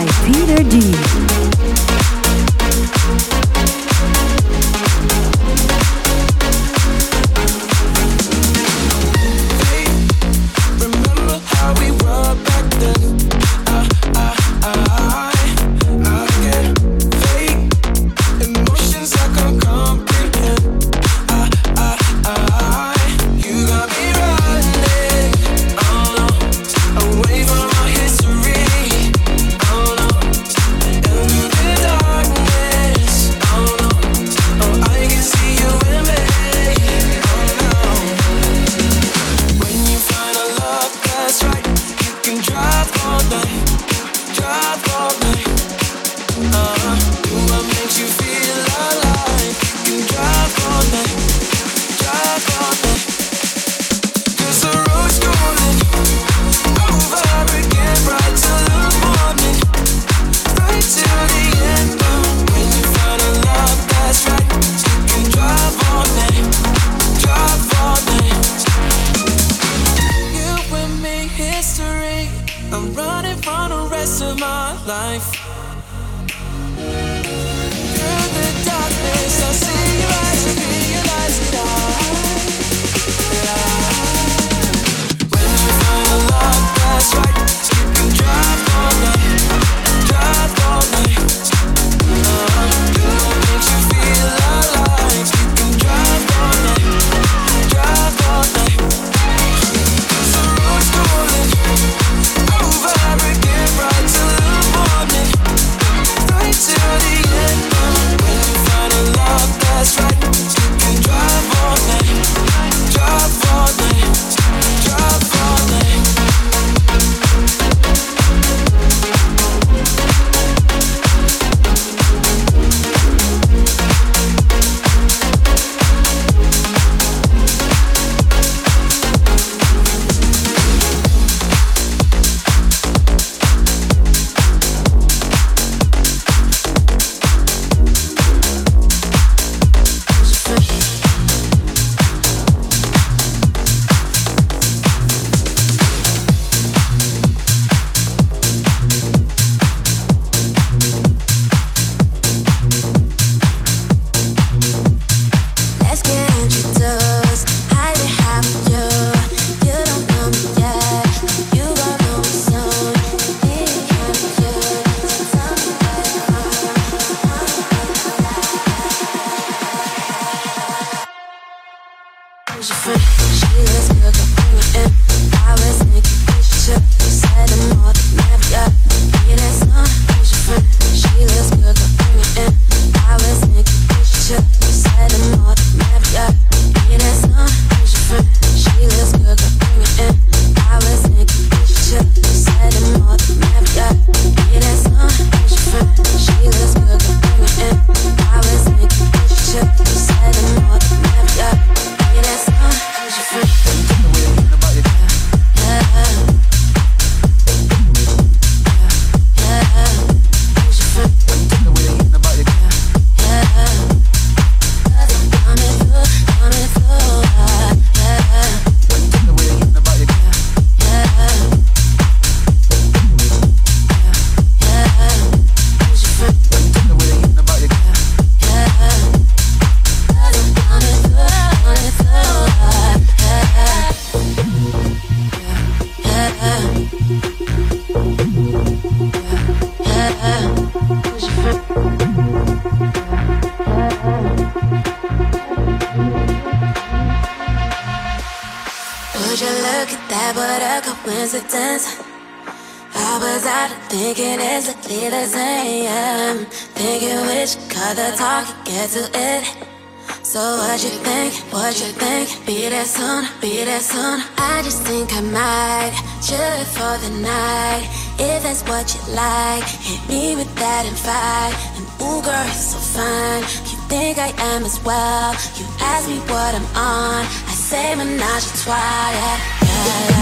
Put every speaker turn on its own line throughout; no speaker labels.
by Peter D.
Thinking it's late as AM. Thinking which cut the talk, get to it. So what you think, what you think? Be there soon, be there soon. I just think I might chill it for the night. If that's what you like, hit me with that and fight. And ooh, girl, you're so fine. You think I am as well. You ask me what I'm on. I say menage a trois, yeah, yeah, yeah.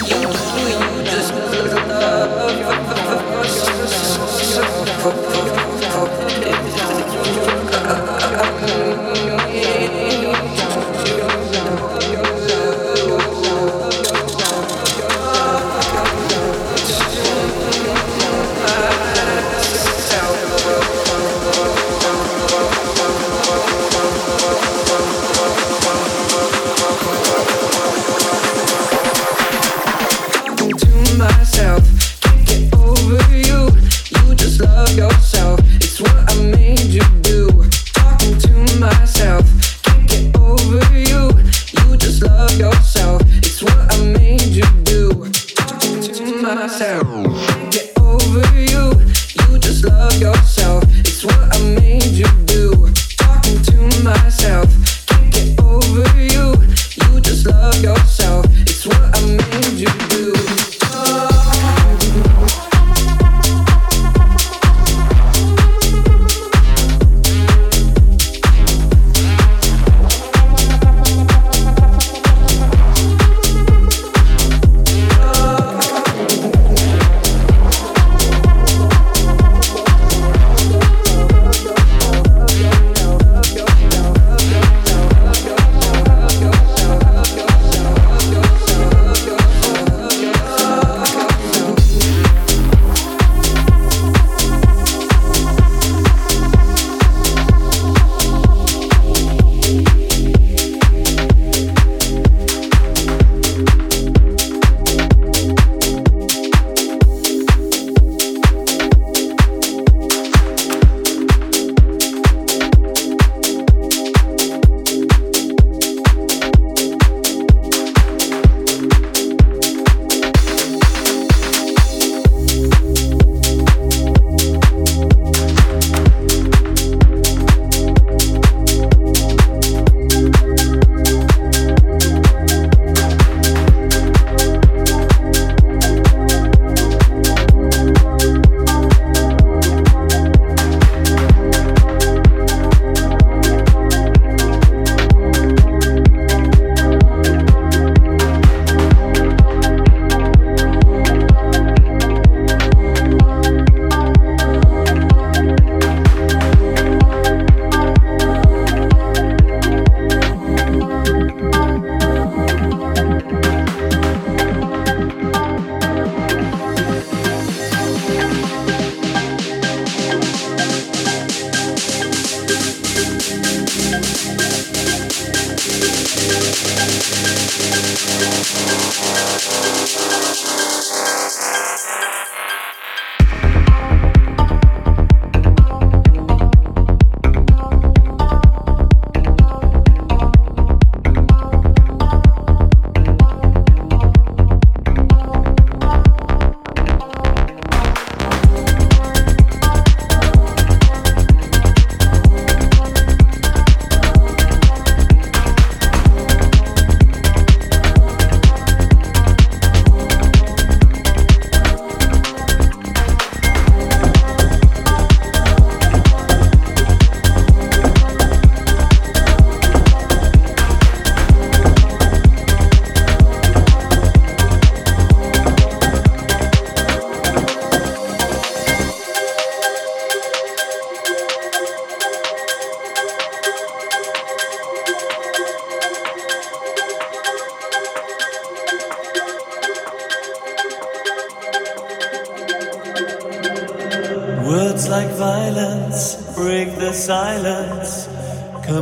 you doing? Just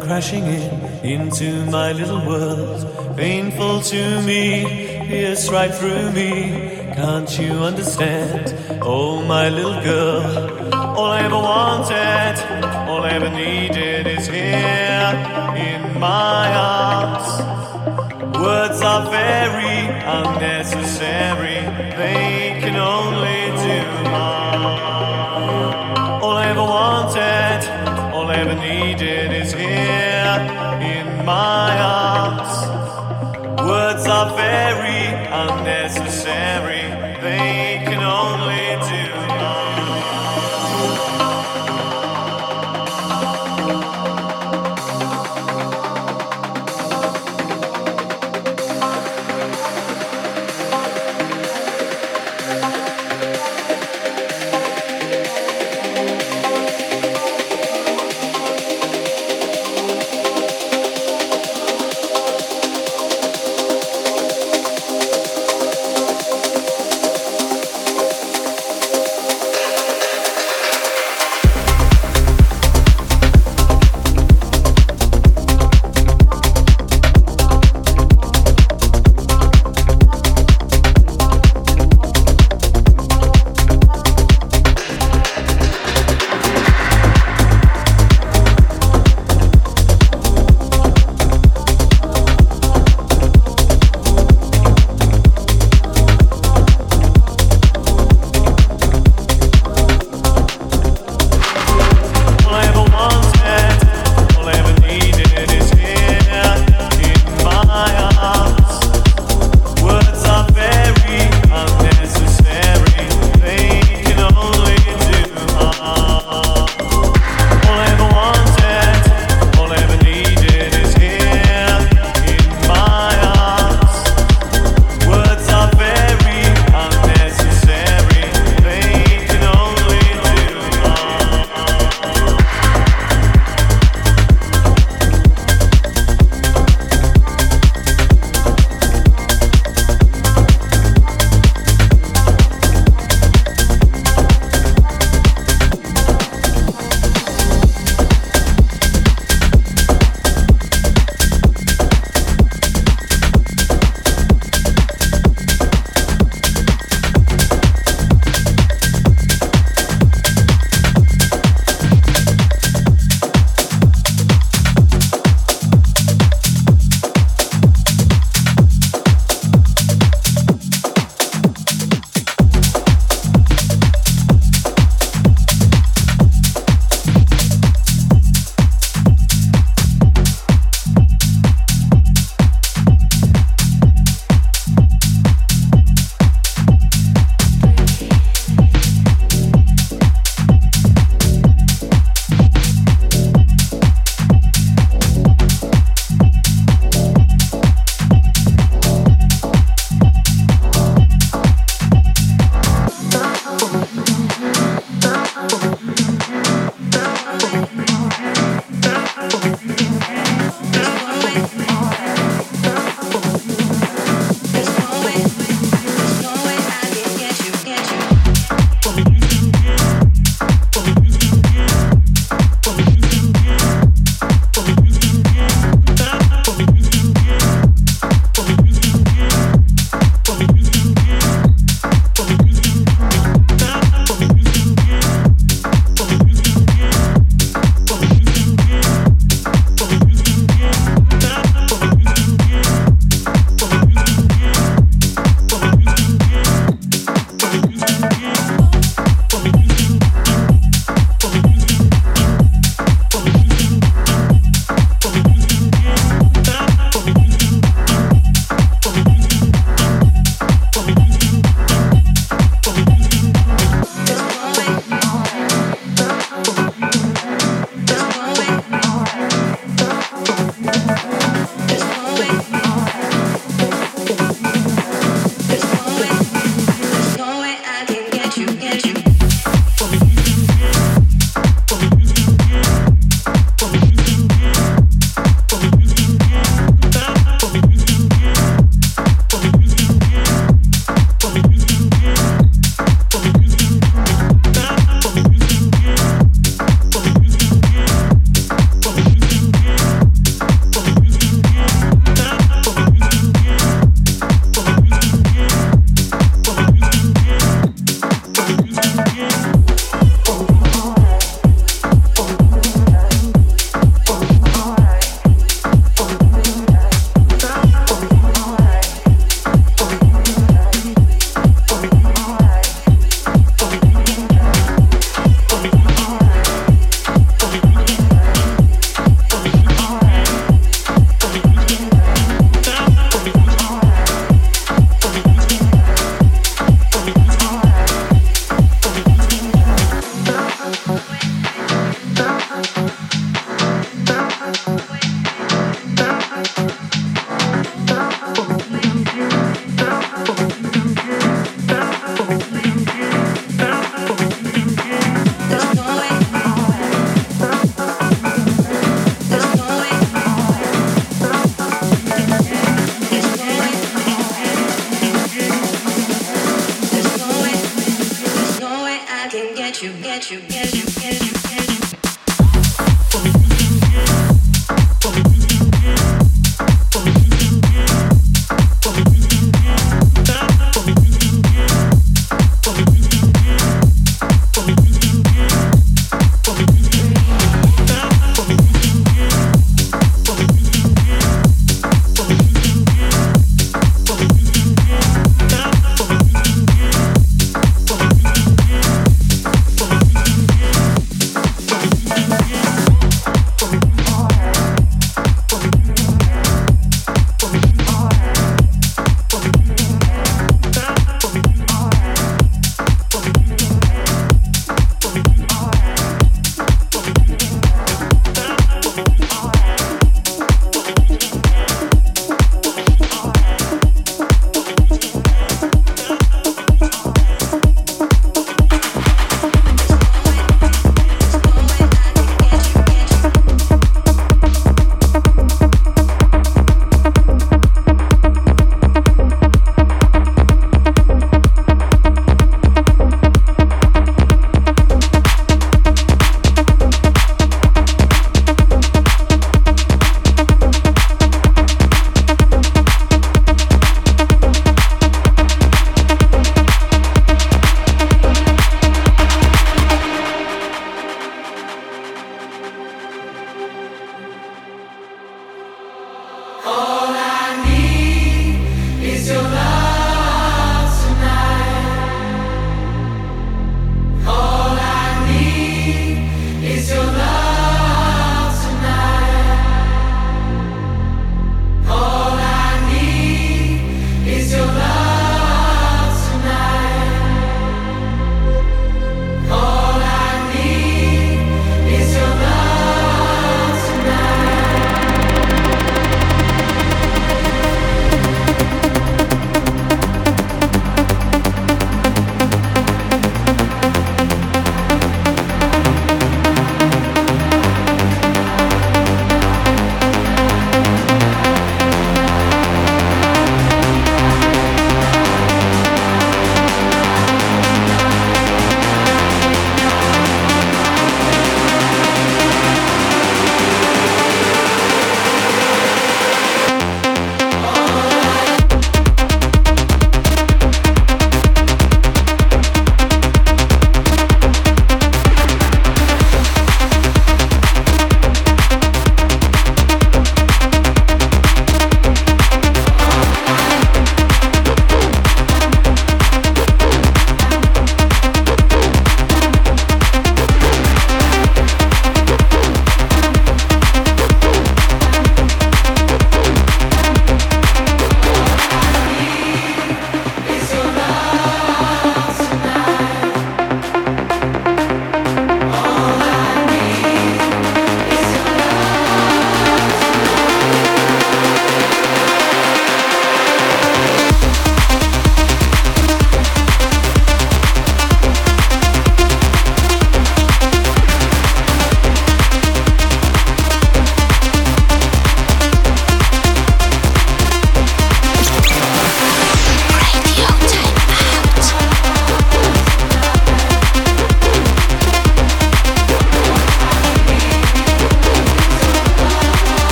crashing in into my little world. Painful to me, pierce right through me. Can't you understand? Oh, my little girl. All I ever wanted, all I ever needed is here in my arms. Words are very unnecessary, they can only here in my arms.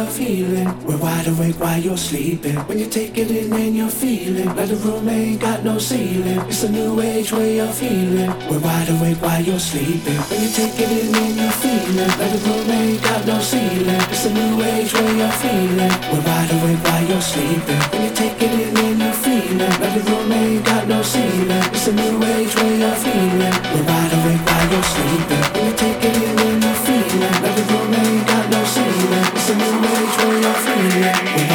You're feeling. We're wide awake while you're sleeping. When you take it in and you're feeling like the room ain't got no ceiling. It's a new age way of feeling. We're wide awake while you're sleeping. When you take it in and you're feeling like the room ain't got no ceiling. It's a new age way of feeling. We're wide awake while you're sleeping. When you take it in and you're feeling like the room ain't got no ceiling. It's a new age way of feeling. We're wide awake while you're sleeping. When you take it in and feeling room ain't got no ceiling. It's a new age way of feeling.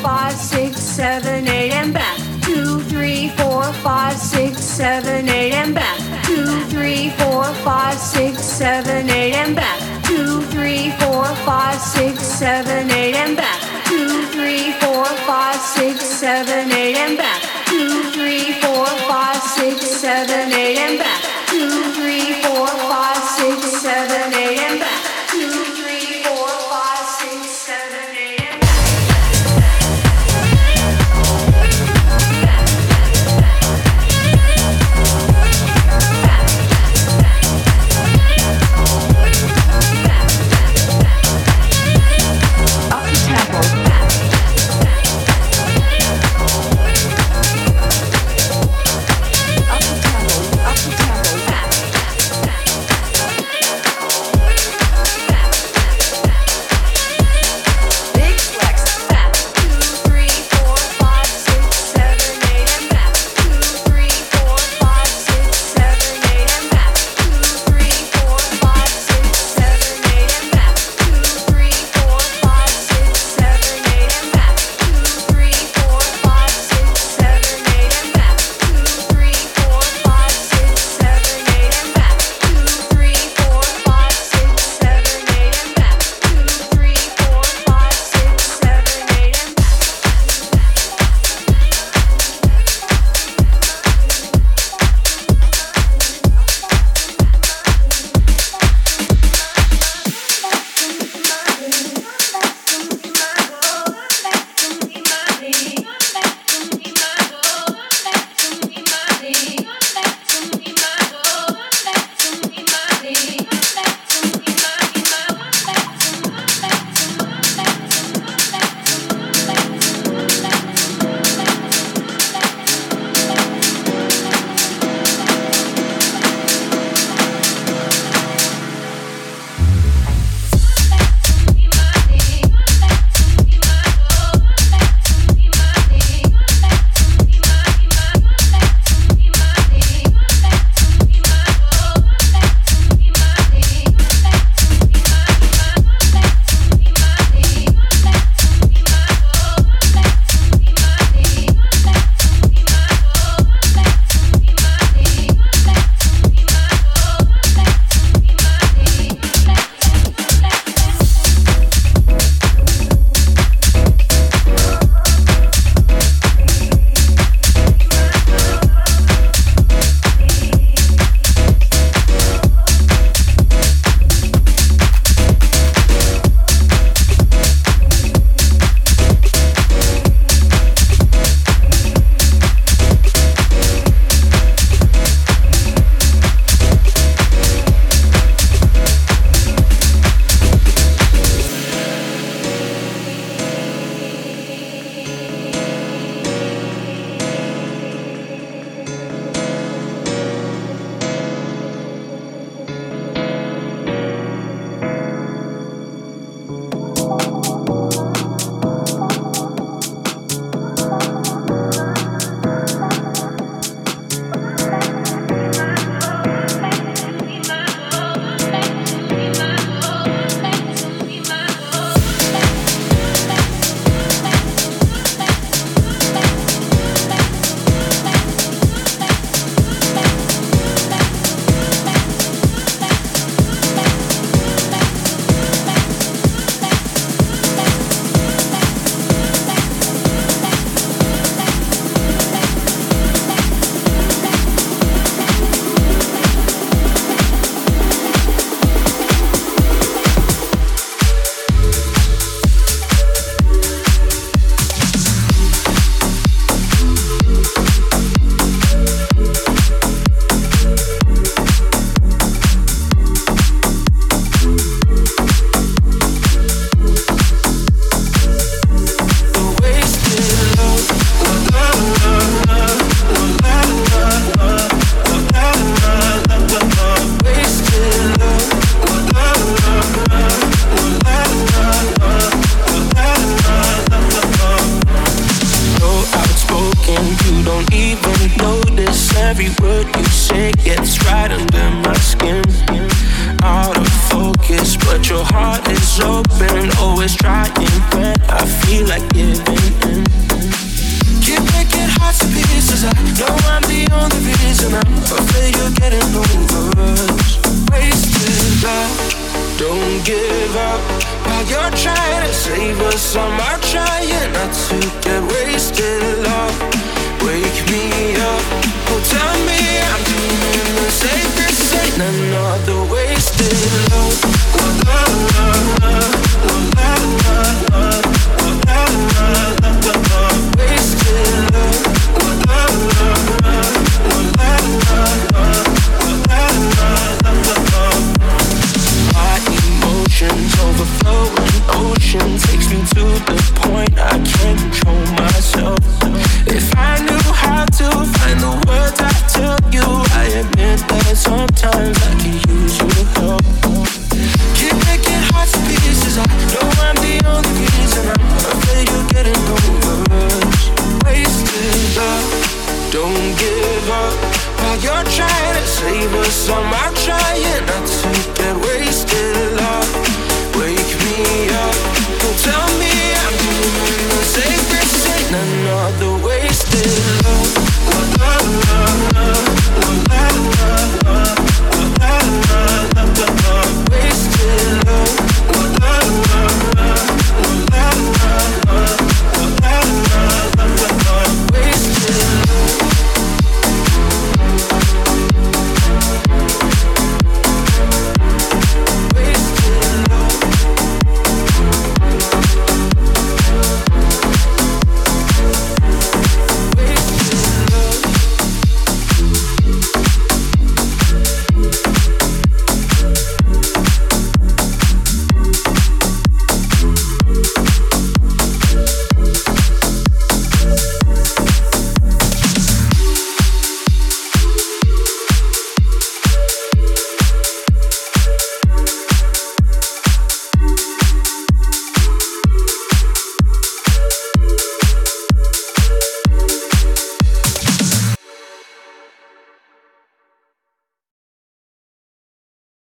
five, six, seven, eight, and back. Two, three, four, five, six, seven, eight, and back. Two, three, four, five, six, seven, eight, and back. Two, three, four, five, six, seven, eight, and back. Two, three, four, five, six, seven, eight, and back.